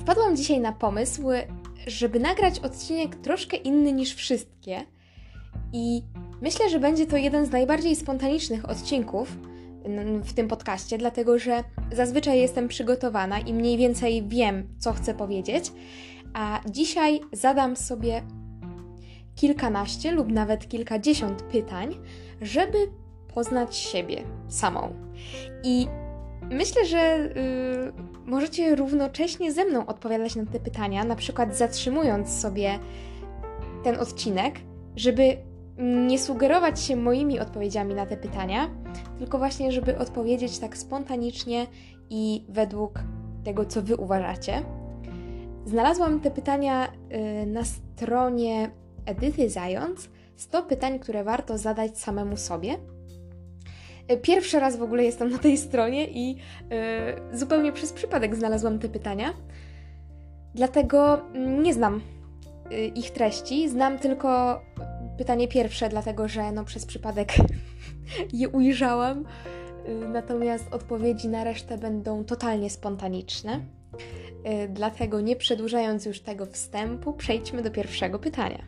Wpadłam dzisiaj na pomysł, żeby nagrać odcinek troszkę inny niż wszystkie i myślę, że będzie to jeden z najbardziej spontanicznych odcinków w tym podcaście, dlatego że zazwyczaj jestem przygotowana i mniej więcej wiem, co chcę powiedzieć, a dzisiaj zadam sobie kilkanaście lub nawet kilkadziesiąt pytań, żeby poznać siebie samą. I myślę, że yy, możecie równocześnie ze mną odpowiadać na te pytania, na przykład zatrzymując sobie ten odcinek, żeby nie sugerować się moimi odpowiedziami na te pytania, tylko właśnie, żeby odpowiedzieć tak spontanicznie i według tego, co Wy uważacie. Znalazłam te pytania y, na stronie Edyty Zając. 100 pytań, które warto zadać samemu sobie. Y, pierwszy raz w ogóle jestem na tej stronie i y, zupełnie przez przypadek znalazłam te pytania. Dlatego nie znam ich treści, znam tylko pytanie pierwsze, dlatego że no, przez przypadek je ujrzałam. Y, natomiast odpowiedzi na resztę będą totalnie spontaniczne. Dlatego nie przedłużając już tego wstępu, przejdźmy do pierwszego pytania.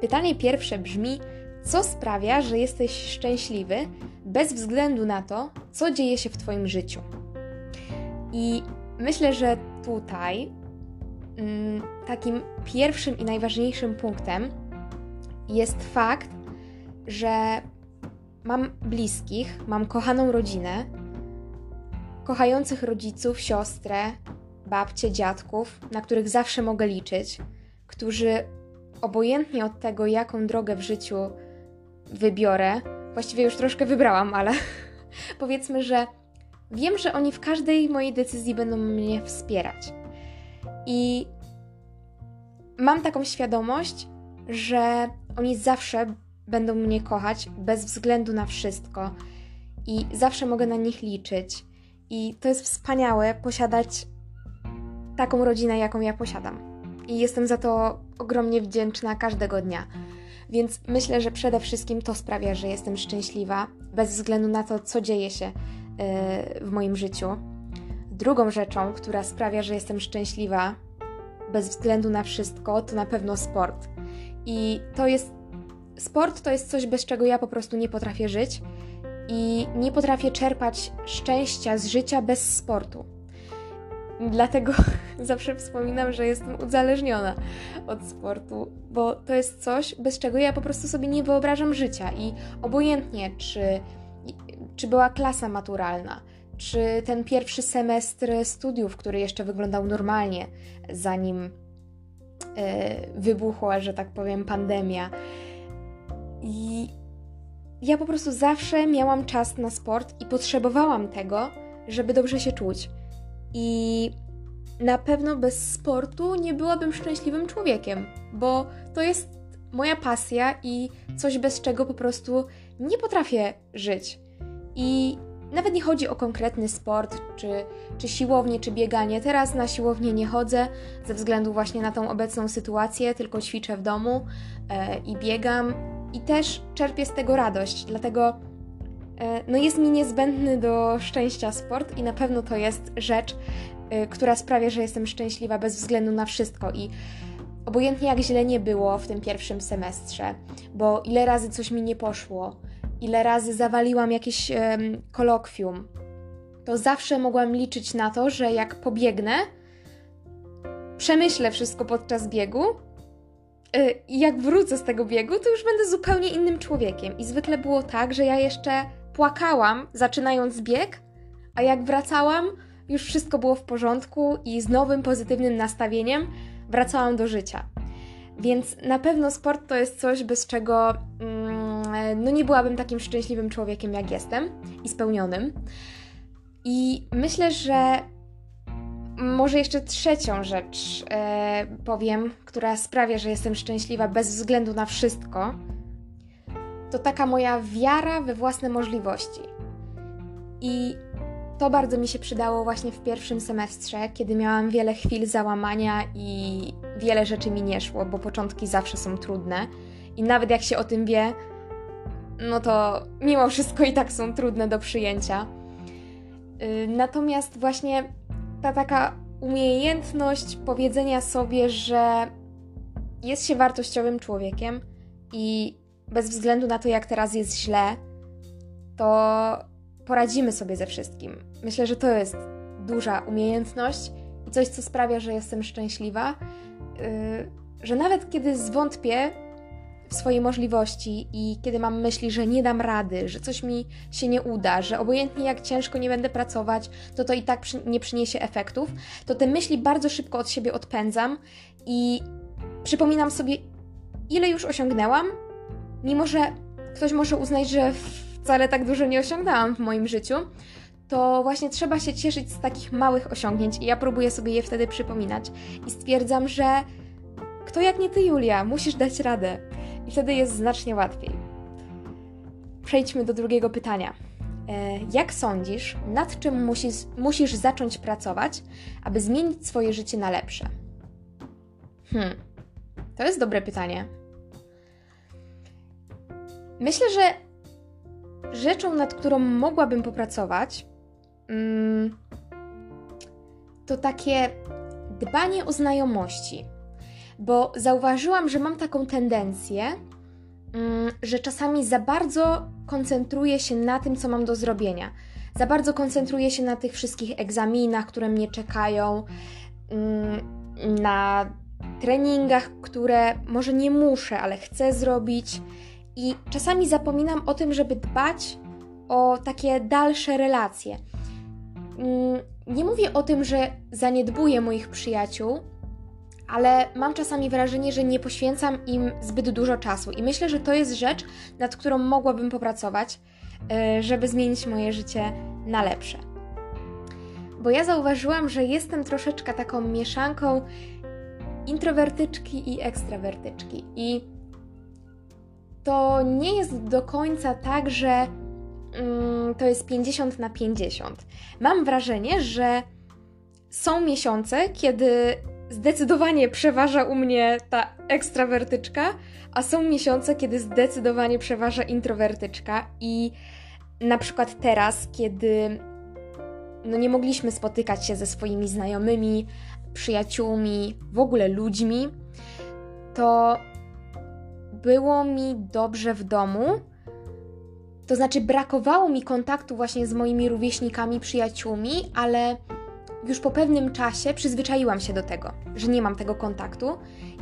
Pytanie pierwsze brzmi: co sprawia, że jesteś szczęśliwy bez względu na to, co dzieje się w Twoim życiu? I myślę, że tutaj mm, takim pierwszym i najważniejszym punktem jest fakt, że mam bliskich, mam kochaną rodzinę, kochających rodziców, siostrę, babcie, dziadków, na których zawsze mogę liczyć, którzy obojętnie od tego, jaką drogę w życiu wybiorę, właściwie już troszkę wybrałam, ale powiedzmy, że wiem, że oni w każdej mojej decyzji będą mnie wspierać. I mam taką świadomość, że oni zawsze będą mnie kochać bez względu na wszystko i zawsze mogę na nich liczyć. I to jest wspaniałe posiadać taką rodzinę, jaką ja posiadam. I jestem za to ogromnie wdzięczna każdego dnia. Więc myślę, że przede wszystkim to sprawia, że jestem szczęśliwa, bez względu na to, co dzieje się yy, w moim życiu. Drugą rzeczą, która sprawia, że jestem szczęśliwa, bez względu na wszystko, to na pewno sport. I to jest. Sport to jest coś, bez czego ja po prostu nie potrafię żyć i nie potrafię czerpać szczęścia z życia bez sportu. Dlatego zawsze wspominam, że jestem uzależniona od sportu, bo to jest coś, bez czego ja po prostu sobie nie wyobrażam życia i obojętnie, czy, czy była klasa maturalna, czy ten pierwszy semestr studiów, który jeszcze wyglądał normalnie, zanim E, wybuchła, że tak powiem, pandemia. I ja po prostu zawsze miałam czas na sport i potrzebowałam tego, żeby dobrze się czuć. I na pewno bez sportu nie byłabym szczęśliwym człowiekiem, bo to jest moja pasja i coś bez czego po prostu nie potrafię żyć. I nawet nie chodzi o konkretny sport, czy, czy siłownię, czy bieganie. Teraz na siłownię nie chodzę ze względu właśnie na tą obecną sytuację, tylko ćwiczę w domu e, i biegam i też czerpię z tego radość, dlatego no jest mi niezbędny do szczęścia sport i na pewno to jest rzecz, e, która sprawia, że jestem szczęśliwa bez względu na wszystko i obojętnie jak źle nie było w tym pierwszym semestrze, bo ile razy coś mi nie poszło, ile razy zawaliłam jakieś um, kolokwium, to zawsze mogłam liczyć na to, że jak pobiegnę, przemyślę wszystko podczas biegu yy, i jak wrócę z tego biegu, to już będę zupełnie innym człowiekiem. I zwykle było tak, że ja jeszcze płakałam, zaczynając bieg, a jak wracałam, już wszystko było w porządku i z nowym pozytywnym nastawieniem wracałam do życia. Więc na pewno sport to jest coś, bez czego mm, no nie byłabym takim szczęśliwym człowiekiem, jak jestem i spełnionym. I myślę, że może jeszcze trzecią rzecz e, powiem, która sprawia, że jestem szczęśliwa bez względu na wszystko, to taka moja wiara we własne możliwości. I to bardzo mi się przydało właśnie w pierwszym semestrze, kiedy miałam wiele chwil załamania i wiele rzeczy mi nie szło, bo początki zawsze są trudne. I nawet jak się o tym wie, no to mimo wszystko i tak są trudne do przyjęcia. Y, natomiast właśnie ta taka umiejętność powiedzenia sobie, że jest się wartościowym człowiekiem i bez względu na to, jak teraz jest źle, to poradzimy sobie ze wszystkim. Myślę, że to jest duża umiejętność i coś, co sprawia, że jestem szczęśliwa, yy, że nawet kiedy zwątpię w swoje możliwości i kiedy mam myśli, że nie dam rady, że coś mi się nie uda, że obojętnie jak ciężko nie będę pracować, to to i tak przy nie przyniesie efektów, to te myśli bardzo szybko od siebie odpędzam i przypominam sobie, ile już osiągnęłam, mimo że ktoś może uznać, że wcale tak dużo nie osiągnęłam w moim życiu, to właśnie trzeba się cieszyć z takich małych osiągnięć i ja próbuję sobie je wtedy przypominać i stwierdzam, że kto jak nie ty, Julia, musisz dać radę. I wtedy jest znacznie łatwiej. Przejdźmy do drugiego pytania. E, jak sądzisz, nad czym musisz, musisz zacząć pracować, aby zmienić swoje życie na lepsze? Hmm, to jest dobre pytanie. Myślę, że rzeczą, nad którą mogłabym popracować, mm, to takie dbanie o znajomości. Bo zauważyłam, że mam taką tendencję, mm, że czasami za bardzo koncentruję się na tym, co mam do zrobienia. Za bardzo koncentruję się na tych wszystkich egzaminach, które mnie czekają, mm, na treningach, które może nie muszę, ale chcę zrobić. I czasami zapominam o tym, żeby dbać o takie dalsze relacje. Mm, nie mówię o tym, że zaniedbuję moich przyjaciół, ale mam czasami wrażenie, że nie poświęcam im zbyt dużo czasu. I myślę, że to jest rzecz, nad którą mogłabym popracować, e, żeby zmienić moje życie na lepsze. Bo ja zauważyłam, że jestem troszeczkę taką mieszanką introwertyczki i ekstrawertyczki. I to nie jest do końca tak, że mm, to jest 50 na 50. Mam wrażenie, że są miesiące, kiedy zdecydowanie przeważa u mnie ta ekstrawertyczka, a są miesiące, kiedy zdecydowanie przeważa introwertyczka i na przykład teraz, kiedy no nie mogliśmy spotykać się ze swoimi znajomymi, przyjaciółmi, w ogóle ludźmi, to było mi dobrze w domu. To znaczy, brakowało mi kontaktu właśnie z moimi rówieśnikami, przyjaciółmi, ale już po pewnym czasie przyzwyczaiłam się do tego, że nie mam tego kontaktu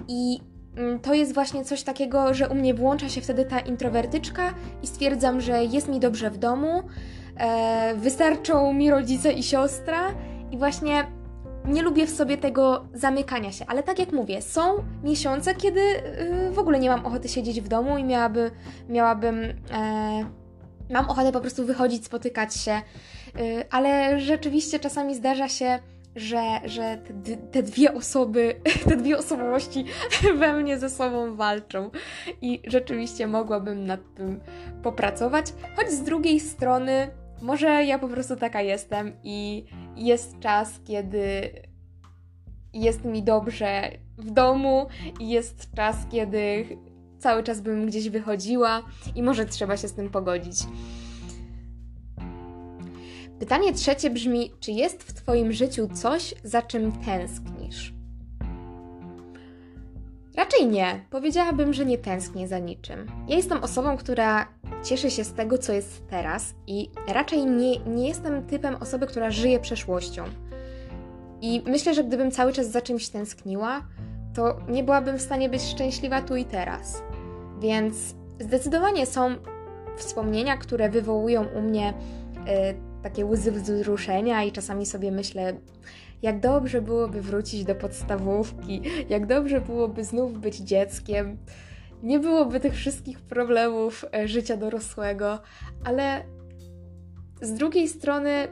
i mm, to jest właśnie coś takiego, że u mnie włącza się wtedy ta introwertyczka i stwierdzam, że jest mi dobrze w domu, e, wystarczą mi rodzice i siostra i właśnie nie lubię w sobie tego zamykania się, ale tak jak mówię, są miesiące, kiedy y, w ogóle nie mam ochoty siedzieć w domu i miałaby, miałabym. E, mam ochotę po prostu wychodzić, spotykać się, y, ale rzeczywiście czasami zdarza się, że, że te, te, dwie osoby, te dwie osobowości we mnie ze sobą walczą i rzeczywiście mogłabym nad tym popracować, choć z drugiej strony może ja po prostu taka jestem i jest czas, kiedy jest mi dobrze w domu jest czas, kiedy cały czas bym gdzieś wychodziła i może trzeba się z tym pogodzić. Pytanie trzecie brzmi: czy jest w Twoim życiu coś, za czym tęsknisz? Raczej nie. Powiedziałabym, że nie tęsknię za niczym. Ja jestem osobą, która cieszy się z tego, co jest teraz i raczej nie, nie jestem typem osoby, która żyje przeszłością. I myślę, że gdybym cały czas za czymś tęskniła, to nie byłabym w stanie być szczęśliwa tu i teraz. Więc zdecydowanie są wspomnienia, które wywołują u mnie y, takie łzy wzruszenia i czasami sobie myślę, jak dobrze byłoby wrócić do podstawówki, jak dobrze byłoby znów być dzieckiem. Nie byłoby tych wszystkich problemów e, życia dorosłego, ale z drugiej strony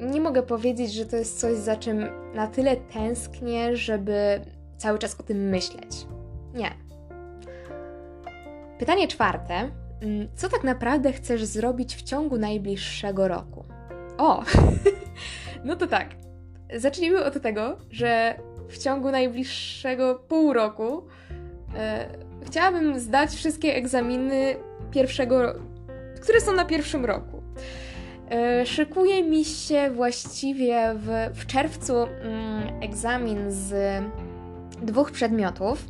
nie mogę powiedzieć, że to jest coś, za czym na tyle tęsknię, żeby cały czas o tym myśleć. Nie. Pytanie czwarte. Mm, co tak naprawdę chcesz zrobić w ciągu najbliższego roku? O! no to tak. Zacznijmy od tego, że w ciągu najbliższego pół roku chciałabym zdać wszystkie egzaminy pierwszego, które są na pierwszym roku. Yy, szykuje mi się właściwie w, w czerwcu yy, egzamin z dwóch przedmiotów,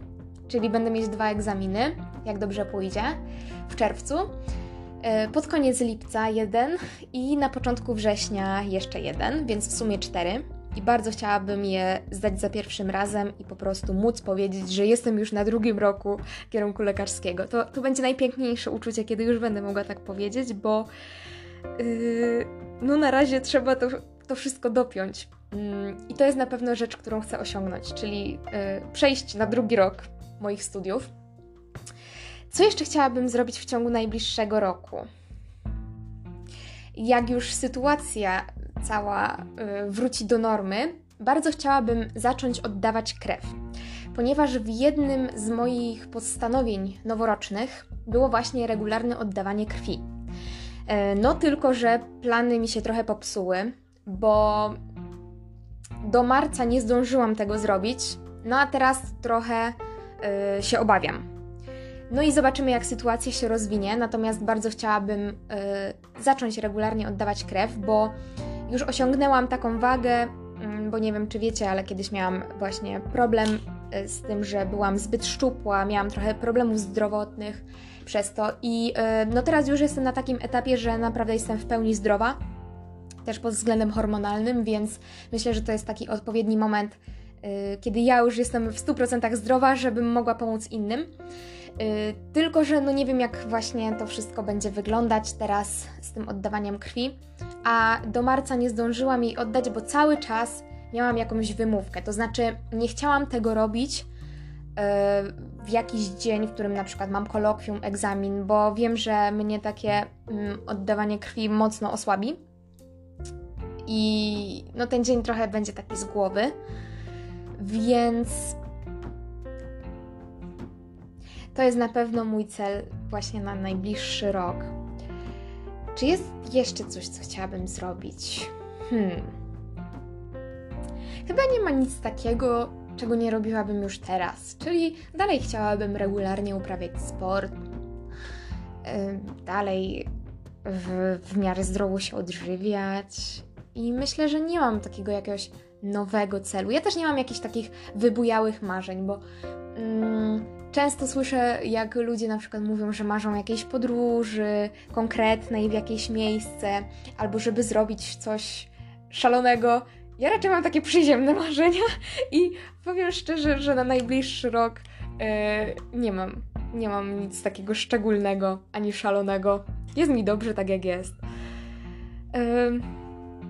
czyli będę mieć dwa egzaminy, jak dobrze pójdzie, w czerwcu. Yy, pod koniec lipca jeden i na początku września jeszcze jeden, więc w sumie cztery i bardzo chciałabym je zdać za pierwszym razem i po prostu móc powiedzieć, że jestem już na drugim roku kierunku lekarskiego. To, to będzie najpiękniejsze uczucie, kiedy już będę mogła tak powiedzieć, bo yy, no na razie trzeba to, to wszystko dopiąć. Yy, I to jest na pewno rzecz, którą chcę osiągnąć, czyli yy, przejść na drugi rok moich studiów. Co jeszcze chciałabym zrobić w ciągu najbliższego roku? Jak już sytuacja cała y, wróci do normy, bardzo chciałabym zacząć oddawać krew, ponieważ w jednym z moich postanowień noworocznych było właśnie regularne oddawanie krwi. E, no tylko, że plany mi się trochę popsuły, bo do marca nie zdążyłam tego zrobić, no a teraz trochę y, się obawiam. No i zobaczymy, jak sytuacja się rozwinie. Natomiast bardzo chciałabym y, zacząć regularnie oddawać krew, bo już osiągnęłam taką wagę, mm, bo nie wiem, czy wiecie, ale kiedyś miałam właśnie problem y, z tym, że byłam zbyt szczupła, miałam trochę problemów zdrowotnych przez to i y, no teraz już jestem na takim etapie, że naprawdę jestem w pełni zdrowa, też pod względem hormonalnym, więc myślę, że to jest taki odpowiedni moment, y, kiedy ja już jestem w 100% zdrowa, żebym mogła pomóc innym. Tylko, że no nie wiem, jak właśnie to wszystko będzie wyglądać teraz z tym oddawaniem krwi a do marca nie zdążyłam jej oddać, bo cały czas miałam jakąś wymówkę. To znaczy, nie chciałam tego robić e, w jakiś dzień, w którym na przykład mam kolokwium, egzamin, bo wiem, że mnie takie mm, oddawanie krwi mocno osłabi. I no ten dzień trochę będzie taki z głowy. Więc to jest na pewno mój cel właśnie na najbliższy rok. Czy jest jeszcze coś, co chciałabym zrobić? Hmm. Chyba nie ma nic takiego, czego nie robiłabym już teraz. Czyli dalej chciałabym regularnie uprawiać sport, dalej w, w miarę zdrowo się odżywiać. I myślę, że nie mam takiego jakiegoś nowego celu. Ja też nie mam jakichś takich wybujałych marzeń, bo. Mm, Często słyszę, jak ludzie na przykład mówią, że marzą jakiejś podróży konkretnej w jakieś miejsce, albo żeby zrobić coś szalonego. Ja raczej mam takie przyziemne marzenia i powiem szczerze, że na najbliższy rok yy, nie mam. Nie mam nic takiego szczególnego ani szalonego. Jest mi dobrze tak, jak jest. Yy,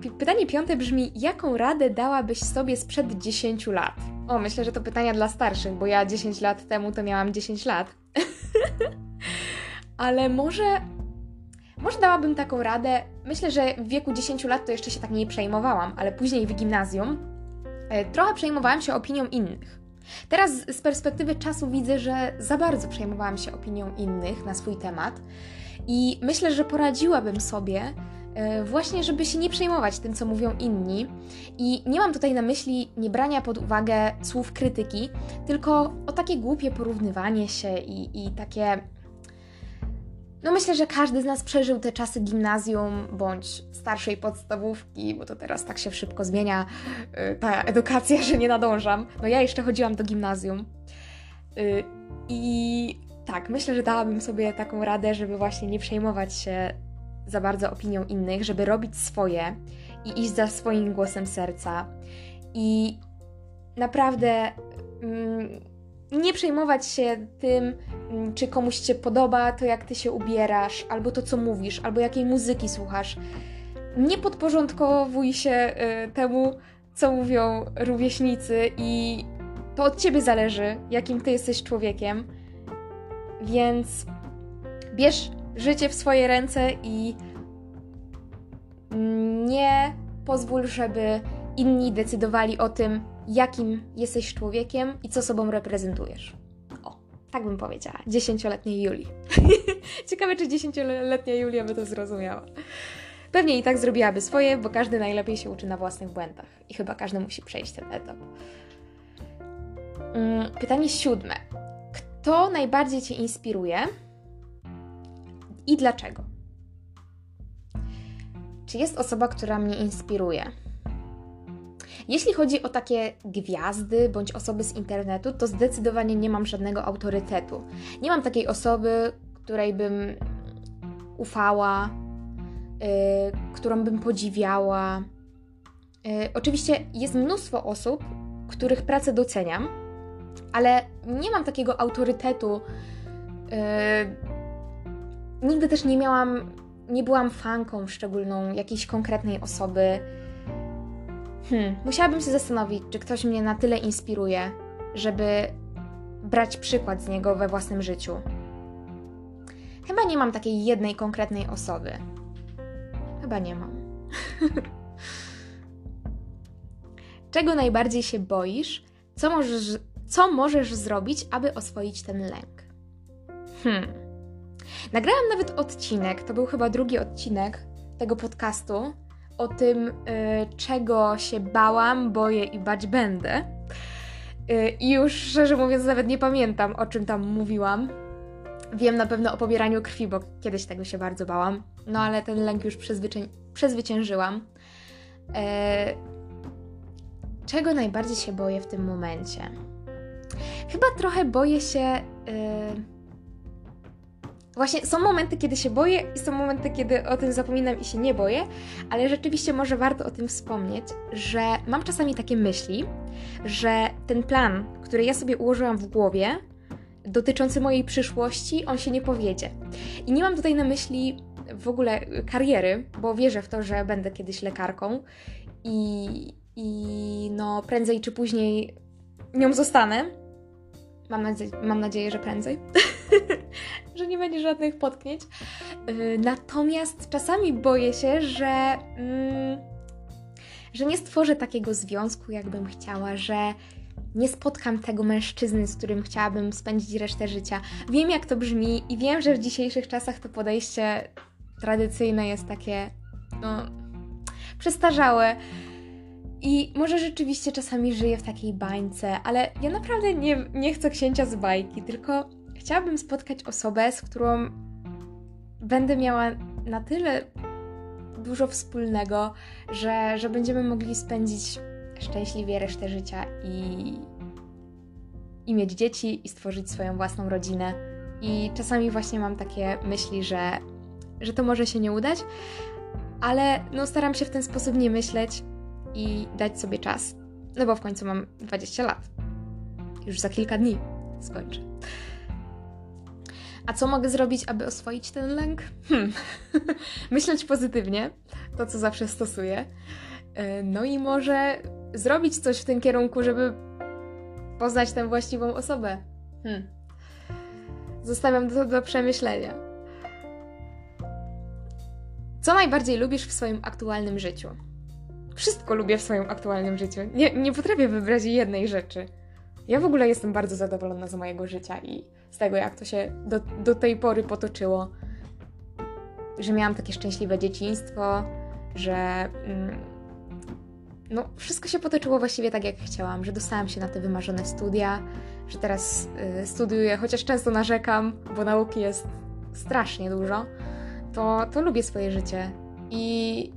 pytanie piąte brzmi: jaką radę dałabyś sobie sprzed 10 lat? O, myślę, że to pytania dla starszych, bo ja 10 lat temu to miałam 10 lat. Ale może. Może dałabym taką radę. Myślę, że w wieku 10 lat to jeszcze się tak nie przejmowałam, ale później w gimnazjum e, trochę przejmowałam się opinią innych. Teraz z perspektywy czasu widzę, że za bardzo przejmowałam się opinią innych na swój temat i myślę, że poradziłabym sobie właśnie, żeby się nie przejmować tym, co mówią inni. I nie mam tutaj na myśli nie brania pod uwagę słów krytyki, tylko o takie głupie porównywanie się i, i takie. No myślę, że każdy z nas przeżył te czasy gimnazjum bądź starszej podstawówki, bo to teraz tak się szybko zmienia e, ta edukacja, że nie nadążam. No ja jeszcze chodziłam do gimnazjum. E, I tak, myślę, że dałabym sobie taką radę, żeby właśnie nie przejmować się za bardzo opinią innych, żeby robić swoje i iść za swoim głosem serca. I naprawdę mm, nie przejmować się tym, mm, czy komuś się podoba to, jak ty się ubierasz, albo to, co mówisz, albo jakiej muzyki słuchasz. Nie podporządkowuj się y, temu, co mówią rówieśnicy, i to od ciebie zależy, jakim ty jesteś człowiekiem. Więc bierz życie w swoje ręce i nie pozwól, żeby inni decydowali o tym, jakim jesteś człowiekiem i co sobą reprezentujesz. O, tak bym powiedziała. Dziesięcioletniej Julii. Ciekawe, czy dziesięcioletnia Julia by to zrozumiała. Pewnie i tak zrobiłaby swoje, bo każdy najlepiej się uczy na własnych błędach. I chyba każdy musi przejść ten etap. Mm, pytanie siódme. Kto najbardziej Cię inspiruje i dlaczego? czy jest osoba, która mnie inspiruje? Jeśli chodzi o takie gwiazdy bądź osoby z internetu, to zdecydowanie nie mam żadnego autorytetu. Nie mam takiej osoby, której bym ufała, yy, którą bym podziwiała. Yy, oczywiście jest mnóstwo osób, których pracę doceniam, ale nie mam takiego autorytetu. Yy, nigdy też nie miałam, nie byłam fanką szczególną jakiejś konkretnej osoby. Hmm, musiałabym się zastanowić, czy ktoś mnie na tyle inspiruje, żeby brać przykład z niego we własnym życiu. Chyba nie mam takiej jednej konkretnej osoby. Chyba nie mam. Czego najbardziej się boisz? Co możesz, co możesz zrobić, aby oswoić ten lęk? Hmm. Nagrałam nawet odcinek, to był chyba drugi odcinek tego podcastu, o tym, y, czego się bałam, boję i bać będę. Y, I już szczerze mówiąc, nawet nie pamiętam, o czym tam mówiłam. Wiem na pewno o pobieraniu krwi, bo kiedyś tego się bardzo bałam. No ale ten lęk już przezwycię- przezwyciężyłam. E, czego najbardziej się boję w tym momencie? Chyba trochę boję się. E, właśnie są momenty, kiedy się boję, i są momenty, kiedy o tym zapominam i się nie boję, ale rzeczywiście może warto o tym wspomnieć, że mam czasami takie myśli, że ten plan, który ja sobie ułożyłam w głowie, dotyczący mojej przyszłości, on się nie powiedzie. I nie mam tutaj na myśli w ogóle kariery, bo wierzę w to, że będę kiedyś lekarką i, i no prędzej czy później nią zostanę. Mam, nadzie- mam nadzieję, że prędzej. że nie będzie żadnych potknięć. Yy, Natomiast czasami boję się, że, mm, że nie stworzę takiego związku, jakbym chciała, że nie spotkam tego mężczyzny, z którym chciałabym spędzić resztę życia. Wiem, jak to brzmi, i wiem, że w dzisiejszych czasach to podejście tradycyjne jest takie, no, przestarzałe. I może rzeczywiście czasami żyję w takiej bańce, ale ja naprawdę nie, nie chcę księcia z bajki, tylko chciałabym spotkać osobę, z którą będę miała na tyle dużo wspólnego, że, że będziemy mogli spędzić szczęśliwie resztę życia i, i mieć dzieci i stworzyć swoją własną rodzinę. I czasami właśnie mam takie myśli, że, że to może się nie udać, ale no staram się w ten sposób nie myśleć i dać sobie czas. No bo w końcu mam 20 lat. Już za kilka dni skończę. A co mogę zrobić, aby oswoić ten lęk? Hmm. Myśleć pozytywnie, to co zawsze stosuję. Yy, No i może zrobić coś w tym kierunku, żeby poznać tę właściwą osobę. Hmm. Zostawiam to do przemyślenia. Co najbardziej lubisz w swoim aktualnym życiu? Wszystko lubię w swoim aktualnym życiu. Nie, nie potrafię wybrać jednej rzeczy. Ja w ogóle jestem bardzo zadowolona z mojego życia i z tego, jak to się do, do tej pory potoczyło. Że miałam takie szczęśliwe dzieciństwo, że mm, no, wszystko się potoczyło właściwie tak, jak chciałam, że dostałam się na te wymarzone studia, że teraz y, studiuję, chociaż często narzekam, bo nauki jest strasznie dużo, to, to lubię swoje życie i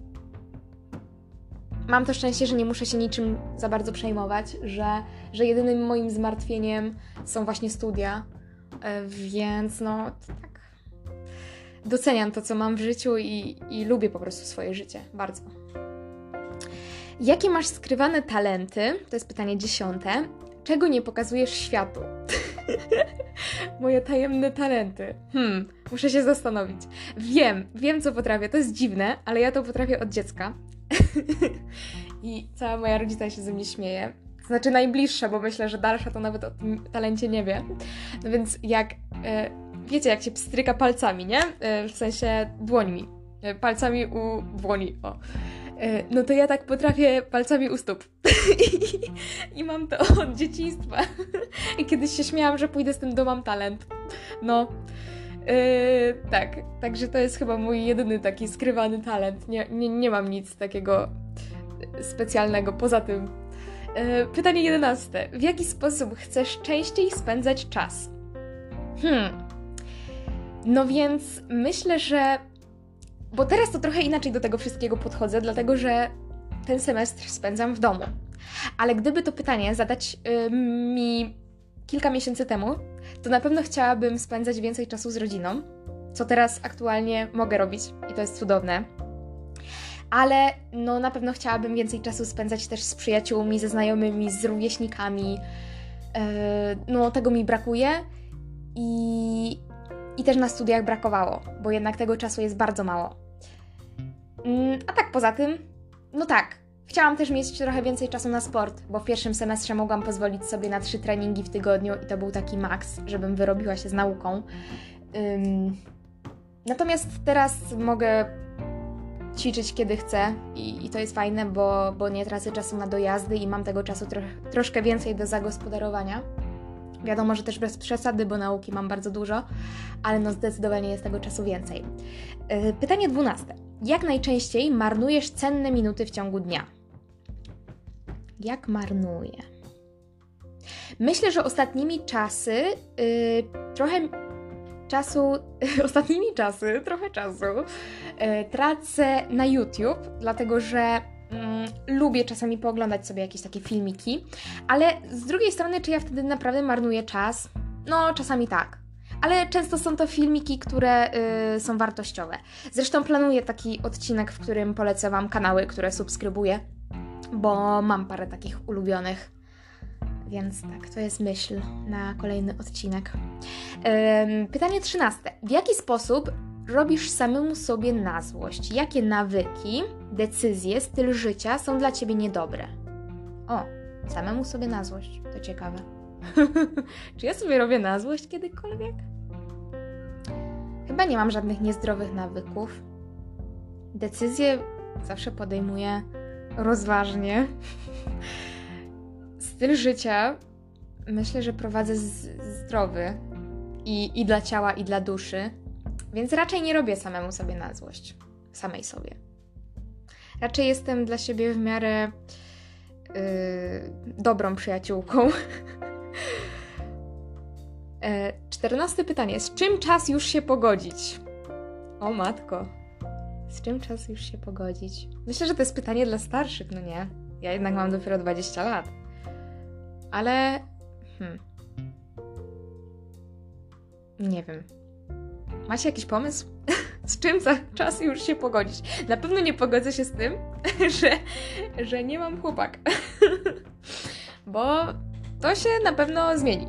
mam to szczęście, że nie muszę się niczym za bardzo przejmować, że, że jedynym moim zmartwieniem są właśnie studia, więc no tak. Doceniam to, co mam w życiu i, i lubię po prostu swoje życie bardzo. Jakie masz skrywane talenty? To jest pytanie dziesiąte. Czego nie pokazujesz światu? Moje tajemne talenty. Hmm, muszę się zastanowić. Wiem, wiem co potrafię. To jest dziwne, ale ja to potrafię od dziecka. I cała moja rodzina się ze mnie śmieje. Znaczy najbliższa, bo myślę, że dalsza to nawet o tym talencie nie wie. No więc jak e, wiecie, jak się pstryka palcami, nie? E, w sensie dłońmi. E, palcami u dłoni. O. No to ja tak potrafię palcami u stóp. I, I mam to od dzieciństwa. I kiedyś się śmiałam, że pójdę z tym do mam talent. No. Yy, tak, także to jest chyba mój jedyny taki skrywany talent. Nie, nie, nie mam nic takiego specjalnego poza tym. Yy, pytanie jedenaste. W jaki sposób chcesz częściej spędzać czas? Hmm. No więc myślę, że bo teraz to trochę inaczej do tego wszystkiego podchodzę, dlatego że ten semestr spędzam w domu. Ale gdyby to pytanie zadać yy, mi kilka miesięcy temu, to na pewno chciałabym spędzać więcej czasu z rodziną, co teraz aktualnie mogę robić i to jest cudowne. Ale no na pewno chciałabym więcej czasu spędzać też z przyjaciółmi, ze znajomymi, z rówieśnikami. Yy, no tego mi brakuje i, i też na studiach brakowało, bo jednak tego czasu jest bardzo mało. Yy, a tak poza tym, no tak, Chciałam też mieć trochę więcej czasu na sport, bo w pierwszym semestrze mogłam pozwolić sobie na trzy treningi w tygodniu i to był taki maks, żebym wyrobiła się z nauką. Natomiast teraz mogę ćwiczyć kiedy chcę i, i, to jest fajne, bo, bo nie tracę czasu na dojazdy i mam tego czasu tro, troszkę więcej do zagospodarowania. Wiadomo, że też bez przesady, bo nauki mam bardzo dużo, ale no zdecydowanie jest tego czasu więcej. Yy, pytanie dwunaste. Jak najczęściej marnujesz cenne minuty w ciągu dnia? Jak marnuję? Myślę, że ostatnimi czasy yy, trochę czasu, ostatnimi czasy, trochę czasu yy, tracę na YouTube, dlatego że yy, lubię czasami pooglądać sobie jakieś takie filmiki, ale z drugiej strony, czy ja wtedy naprawdę marnuję czas? No, czasami tak ale często są to filmiki, które y, są wartościowe. Zresztą planuję taki odcinek, w którym polecę Wam kanały, które subskrybuję, bo mam parę takich ulubionych. Więc tak, to jest myśl na kolejny odcinek. Pytanie trzynaste. W jaki sposób robisz samemu sobie na złość? Jakie nawyki, decyzje, styl życia są dla Ciebie niedobre? O, samemu sobie na złość. To ciekawe. Czy ja sobie robię na złość kiedykolwiek? Chyba nie mam żadnych niezdrowych nawyków. Decyzje zawsze podejmuję rozważnie. Styl życia myślę, że prowadzę zdrowy i, i dla ciała, i dla duszy, więc raczej nie robię samemu sobie na złość. Samej sobie. Raczej jestem dla siebie w miarę yy, dobrą przyjaciółką. E, czternaste pytanie. Z czym czas już się pogodzić? O matko. Z czym czas już się pogodzić? Myślę, że to jest pytanie dla starszych, no nie? Ja jednak mam dopiero 20 lat. Ale. Hmm. Nie wiem. Macie jakiś pomysł? z czym za czas już się pogodzić? Na pewno nie pogodzę się z tym, że, że nie mam chłopak. Bo to się na pewno zmieni.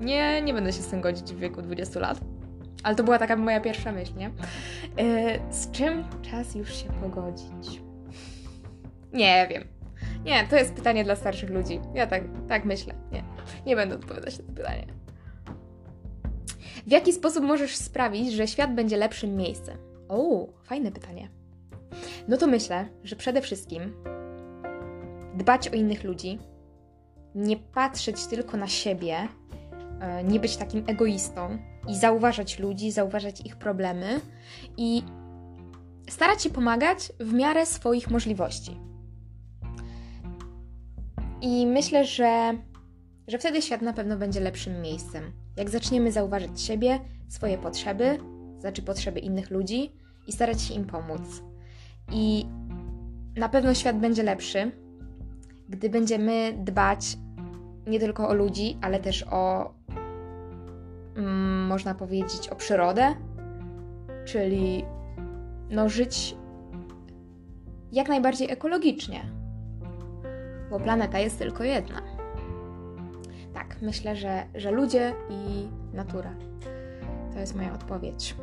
Nie, nie będę się z tym godzić w wieku 20 lat. Ale to była taka moja pierwsza myśl, nie? Yy, z czym czas już się pogodzić? Nie wiem. Nie, to jest pytanie dla starszych ludzi. Ja tak, tak myślę. Nie, nie będę odpowiadać na to pytanie. W jaki sposób możesz sprawić, że świat będzie lepszym miejscem? O, fajne pytanie. No to myślę, że przede wszystkim dbać o innych ludzi, nie patrzeć tylko na siebie, E, nie być takim egoistą i zauważać ludzi, zauważać ich problemy i starać się pomagać w miarę swoich możliwości. I myślę, że, że wtedy świat na pewno będzie lepszym miejscem. Jak zaczniemy zauważyć siebie, swoje potrzeby, znaczy potrzeby innych ludzi i starać się im pomóc. I na pewno świat będzie lepszy, gdy będziemy dbać nie tylko o ludzi, ale też o mm, można powiedzieć, o przyrodę, czyli no, żyć jak najbardziej ekologicznie, bo planeta jest tylko jedna. Tak, myślę, że, że ludzie i natura. To jest moja odpowiedź.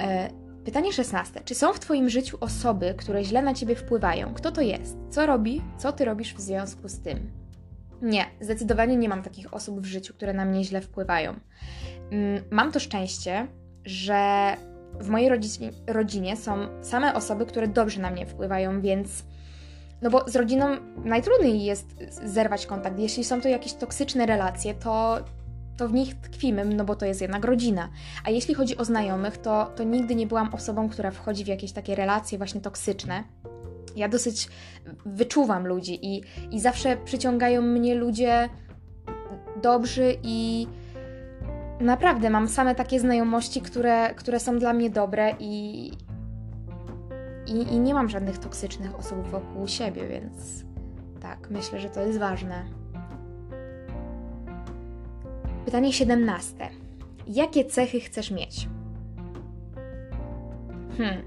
E, pytanie szesnaste. Czy są w Twoim życiu osoby, które źle na Ciebie wpływają? Kto to jest? Co robi? Co Ty robisz w związku z tym? Nie, zdecydowanie nie mam takich osób w życiu, które na mnie źle wpływają. Mm, mam to szczęście, że w mojej rodzinie, rodzinie są same osoby, które dobrze na mnie wpływają, więc. No bo z rodziną najtrudniej jest zerwać kontakt. Jeśli są to jakieś toksyczne relacje, to, to w nich tkwimy, no bo to jest jednak rodzina. A jeśli chodzi o znajomych, to, to nigdy nie byłam osobą, która wchodzi w jakieś takie relacje właśnie toksyczne. Ja dosyć wyczuwam ludzi i, i zawsze przyciągają mnie ludzie dobrzy i naprawdę mam same takie znajomości, które, które są dla mnie dobre i, i, i nie mam żadnych toksycznych osób wokół siebie, więc tak, myślę, że to jest ważne. Pytanie 17. Jakie cechy chcesz mieć? Hmm.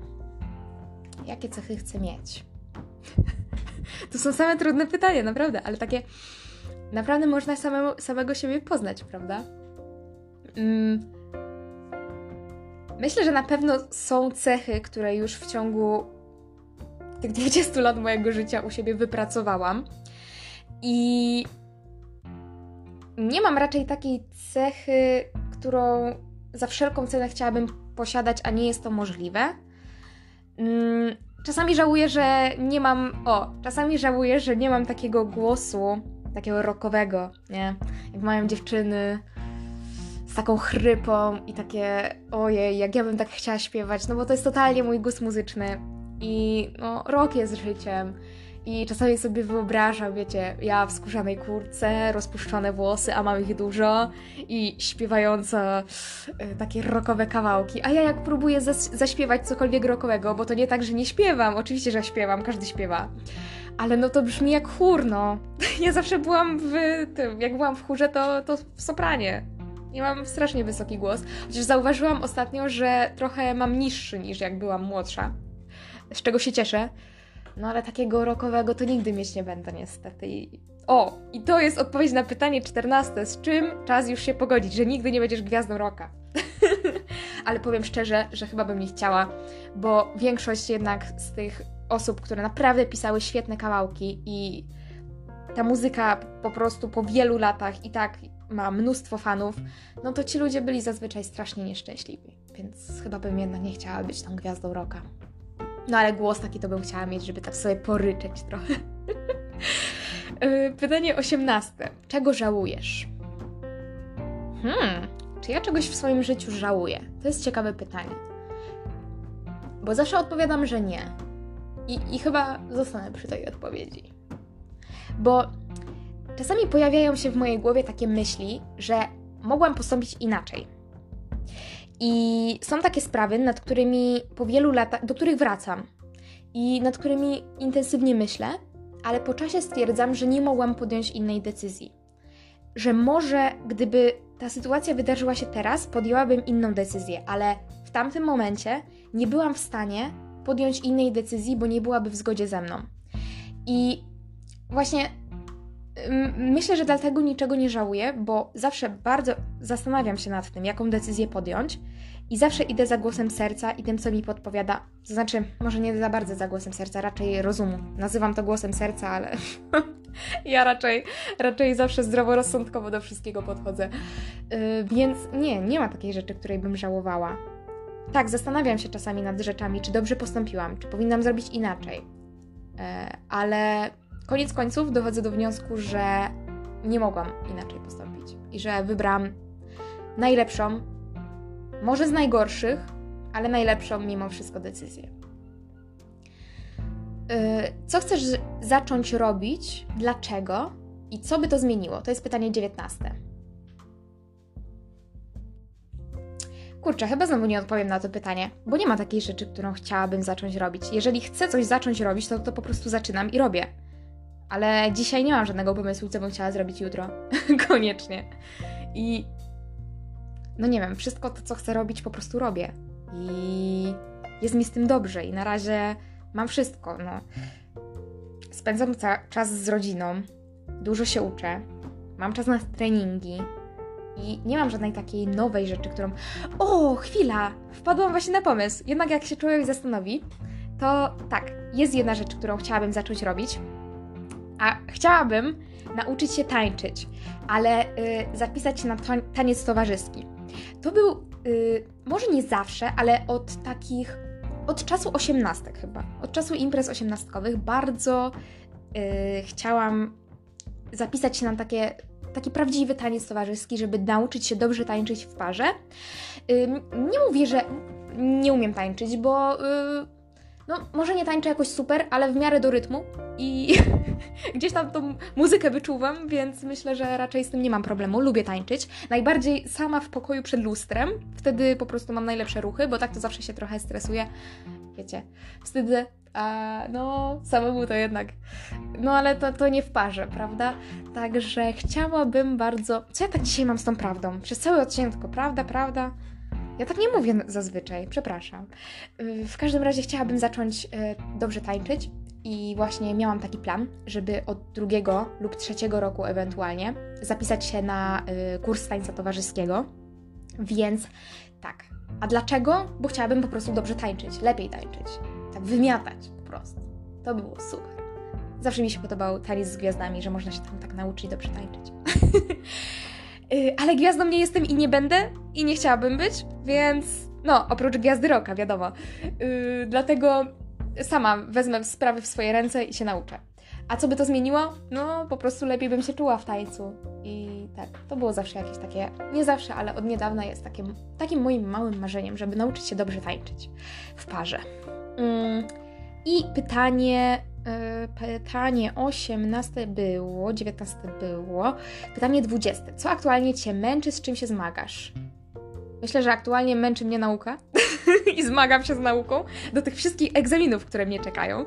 Jakie cechy chcę mieć? to są same trudne pytania, naprawdę, ale takie naprawdę można samemu, samego siebie poznać, prawda? Mm. Myślę, że na pewno są cechy, które już w ciągu tych 20 lat mojego życia u siebie wypracowałam. I nie mam raczej takiej cechy, którą za wszelką cenę chciałabym posiadać, a nie jest to możliwe. Mm, czasami żałuję, że nie mam. O, czasami żałuję, że nie mam takiego głosu, takiego rockowego, nie? Jak mają dziewczyny z taką chrypą i takie, ojej, jak ja bym tak chciała śpiewać, no bo to jest totalnie mój głos muzyczny i no, rock jest życiem. I czasami sobie wyobrażam, wiecie, ja w skórzanej kurce, rozpuszczone włosy, a mam ich dużo i śpiewające y, takie rockowe kawałki. A ja jak próbuję zaśpiewać cokolwiek rockowego, bo to nie tak, że nie śpiewam, oczywiście, że śpiewam, każdy śpiewa. Ale no to brzmi jak chór, no. Ja zawsze byłam w tym, jak byłam w chórze, to, to w sopranie. I mam strasznie wysoki głos. Chociaż zauważyłam ostatnio, że trochę mam niższy niż jak byłam młodsza. Z czego się cieszę no ale takiego rokowego to nigdy mieć nie będę niestety. O, i to jest odpowiedź na pytanie 14. Z czym czas już się pogodzić, że nigdy nie będziesz gwiazdą roka? ale powiem szczerze, że chyba bym nie chciała, bo większość jednak z tych osób, które naprawdę pisały świetne kawałki i ta muzyka po prostu po wielu latach i tak ma mnóstwo fanów, no to ci ludzie byli zazwyczaj strasznie nieszczęśliwi. Więc chyba bym jednak nie chciała być tą gwiazdą roka. No ale głos taki to bym chciała mieć, żeby tak sobie poryczeć trochę. E, pytanie osiemnaste. Czego żałujesz? Hmm, czy ja czegoś w swoim życiu żałuję? To jest ciekawe pytanie. Bo zawsze odpowiadam, że nie. I, i chyba zostanę przy tej odpowiedzi. Bo czasami pojawiają się w mojej głowie takie myśli, że mogłam postąpić inaczej. I są takie sprawy, nad którymi po wielu latach, do których wracam i nad którymi intensywnie myślę, ale po czasie stwierdzam, że nie mogłam podjąć innej decyzji. Że może gdyby ta sytuacja wydarzyła się teraz, podjęłabym inną decyzję, ale w tamtym momencie nie byłam w stanie podjąć innej decyzji, bo nie byłaby w zgodzie ze mną. I właśnie Myślę, że dlatego niczego nie żałuję, bo zawsze bardzo zastanawiam się nad tym, jaką decyzję podjąć i zawsze idę za głosem serca i tym, co mi podpowiada. To znaczy, może nie za bardzo za głosem serca, raczej rozumu. Nazywam to głosem serca, ale ja raczej, raczej zawsze zdroworozsądkowo do wszystkiego podchodzę. Yy, więc nie, nie ma takiej rzeczy, której bym żałowała. Tak, zastanawiam się czasami nad rzeczami, czy dobrze postąpiłam, czy powinnam zrobić inaczej. Yy, ale koniec końców dochodzę do wniosku, że nie mogłam inaczej postąpić i że wybrałam najlepszą, może z najgorszych, ale najlepszą mimo wszystko decyzję. Y, co chcesz zacząć robić? Dlaczego? I co by to zmieniło? To jest pytanie 19. Kurczę, chyba znowu nie odpowiem na to pytanie, bo nie ma takiej rzeczy, którą chciałabym zacząć robić. Jeżeli chcę coś zacząć robić, to, to po prostu zaczynam i robię. Ale dzisiaj nie mam żadnego pomysłu, co bym chciała zrobić jutro. Koniecznie. I no nie wiem, wszystko to, co chcę robić, po prostu robię. I jest mi z tym dobrze. I na razie mam wszystko. No. Spędzam czas z rodziną, dużo się uczę, mam czas na treningi. I nie mam żadnej takiej nowej rzeczy, którą. O, chwila! Wpadłam właśnie na pomysł. Jednak jak się człowiek zastanowi, to tak, jest jedna rzecz, którą chciałabym zacząć robić a chciałabym nauczyć się tańczyć, ale y, zapisać się na taniec towarzyski. To był y, może nie zawsze, ale od takich od czasu osiemnastek chyba, od czasu imprez osiemnastkowych bardzo y, chciałam zapisać się na takie, taki prawdziwy taniec towarzyski, żeby nauczyć się dobrze tańczyć w parze. Y, nie mówię, że nie umiem tańczyć, bo y, no, może nie tańczę jakoś super, ale w miarę do rytmu i gdzieś tam tą muzykę wyczuwam, więc myślę, że raczej z tym nie mam problemu. Lubię tańczyć. Najbardziej sama w pokoju przed lustrem, wtedy po prostu mam najlepsze ruchy, bo tak to zawsze się trochę stresuję wiecie, wstydzę, a no samemu to jednak, no ale to, to nie w parze, prawda? Także chciałabym bardzo, co ja tak dzisiaj mam z tą prawdą? Przez cały odcinek tylko prawda, prawda? Ja tak nie mówię zazwyczaj, przepraszam. W każdym razie chciałabym zacząć y, dobrze tańczyć i właśnie miałam taki plan, żeby od drugiego lub trzeciego roku ewentualnie zapisać się na y, kurs tańca towarzyskiego. Więc tak. A dlaczego? Bo chciałabym po prostu dobrze tańczyć, lepiej tańczyć. Tak wymiatać po prostu. To by było super. Zawsze mi się podobał taniec z gwiazdami, że można się tam tak nauczyć dobrze tańczyć. Ale gwiazdą nie jestem i nie będę i nie chciałabym być, więc no, oprócz gwiazdy roka, wiadomo. Yy, dlatego sama wezmę sprawy w swoje ręce i się nauczę. A co by to zmieniło? No, po prostu lepiej bym się czuła w tańcu. I tak, to było zawsze jakieś takie, nie zawsze, ale od niedawna jest takie, takim moim małym marzeniem, żeby nauczyć się dobrze tańczyć w parze. Mm. I pytanie, yy, pytanie 18 było, 19 było, pytanie 20. Co aktualnie Cię męczy, z czym się zmagasz? Myślę, że aktualnie męczy mnie nauka i zmagam się z nauką do tych wszystkich egzaminów, które mnie czekają.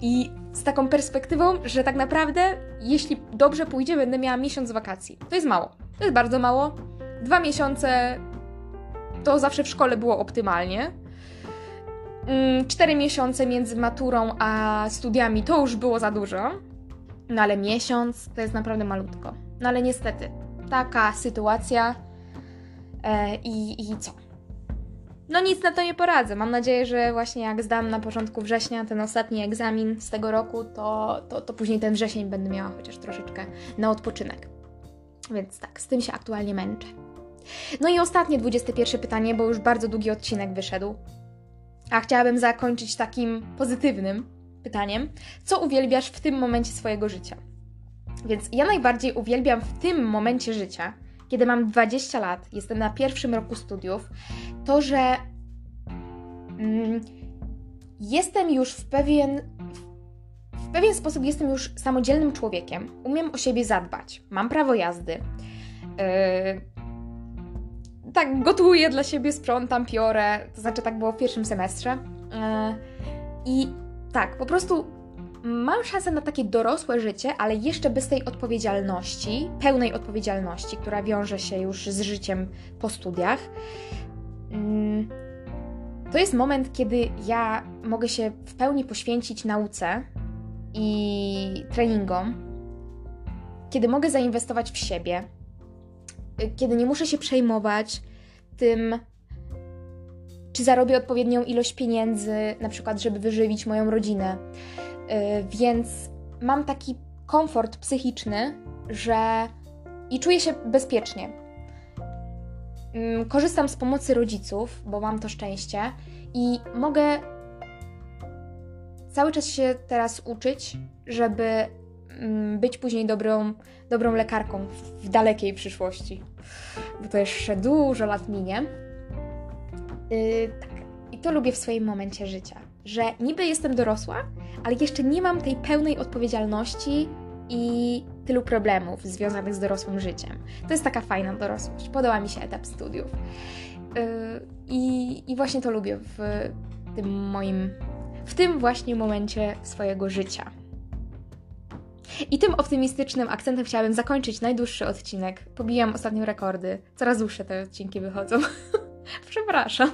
I z taką perspektywą, że tak naprawdę, jeśli dobrze pójdzie, będę miała miesiąc wakacji. To jest mało. To jest bardzo mało. Dwa miesiące to zawsze w szkole było optymalnie. Mm, cztery miesiące między maturą a studiami to już było za dużo. No ale miesiąc to jest naprawdę malutko. No ale niestety, taka sytuacja E, I, I co? No nic na to nie poradzę. Mam nadzieję, że właśnie jak zdam na początku września ten ostatni egzamin z tego roku, to, to, to później ten wrzesień będę miała chociaż troszeczkę na odpoczynek. Więc tak, z tym się aktualnie męczę. No i ostatnie 21 pytanie, bo już bardzo długi odcinek wyszedł. A chciałabym zakończyć takim pozytywnym pytaniem. Co uwielbiasz w tym momencie swojego życia? Więc ja najbardziej uwielbiam w tym momencie życia kiedy mam 20 lat, jestem na pierwszym roku studiów, to, że mm, jestem już w pewien, w pewien sposób jestem już samodzielnym człowiekiem, umiem o siebie zadbać, mam prawo jazdy. Yy, tak, gotuję dla siebie, sprzątam, piorę, to znaczy tak było w pierwszym semestrze. Yy, I tak, po prostu mam szansę na takie dorosłe życie, ale jeszcze bez tej odpowiedzialności, pełnej odpowiedzialności, która wiąże się już z życiem po studiach. Mm, to jest moment, kiedy ja mogę się w pełni poświęcić nauce i treningom, kiedy mogę zainwestować w siebie, kiedy nie muszę się przejmować tym, czy zarobię odpowiednią ilość pieniędzy, na przykład, żeby wyżywić moją rodzinę Y, więc mam taki komfort psychiczny, że i czuję się bezpiecznie. Mm, korzystam z pomocy rodziców, bo mam to szczęście i mogę cały czas się teraz uczyć, żeby mm, być później dobrą, dobrą lekarką w dalekiej przyszłości, bo to jeszcze dużo lat minie. Yy, tak, i to lubię w swoim momencie życia że niby jestem dorosła, ale jeszcze nie mam tej pełnej odpowiedzialności i tylu problemów związanych z dorosłym życiem. To jest taka fajna dorosłość. Podoba mi się etap studiów. Yy, I, I właśnie to lubię w tym moim, w tym właśnie momencie swojego życia. I tym optymistycznym akcentem chciałabym zakończyć najdłuższy odcinek. Pobijam ostatnio rekordy. Coraz dłuższe te odcinki wychodzą. Przepraszam.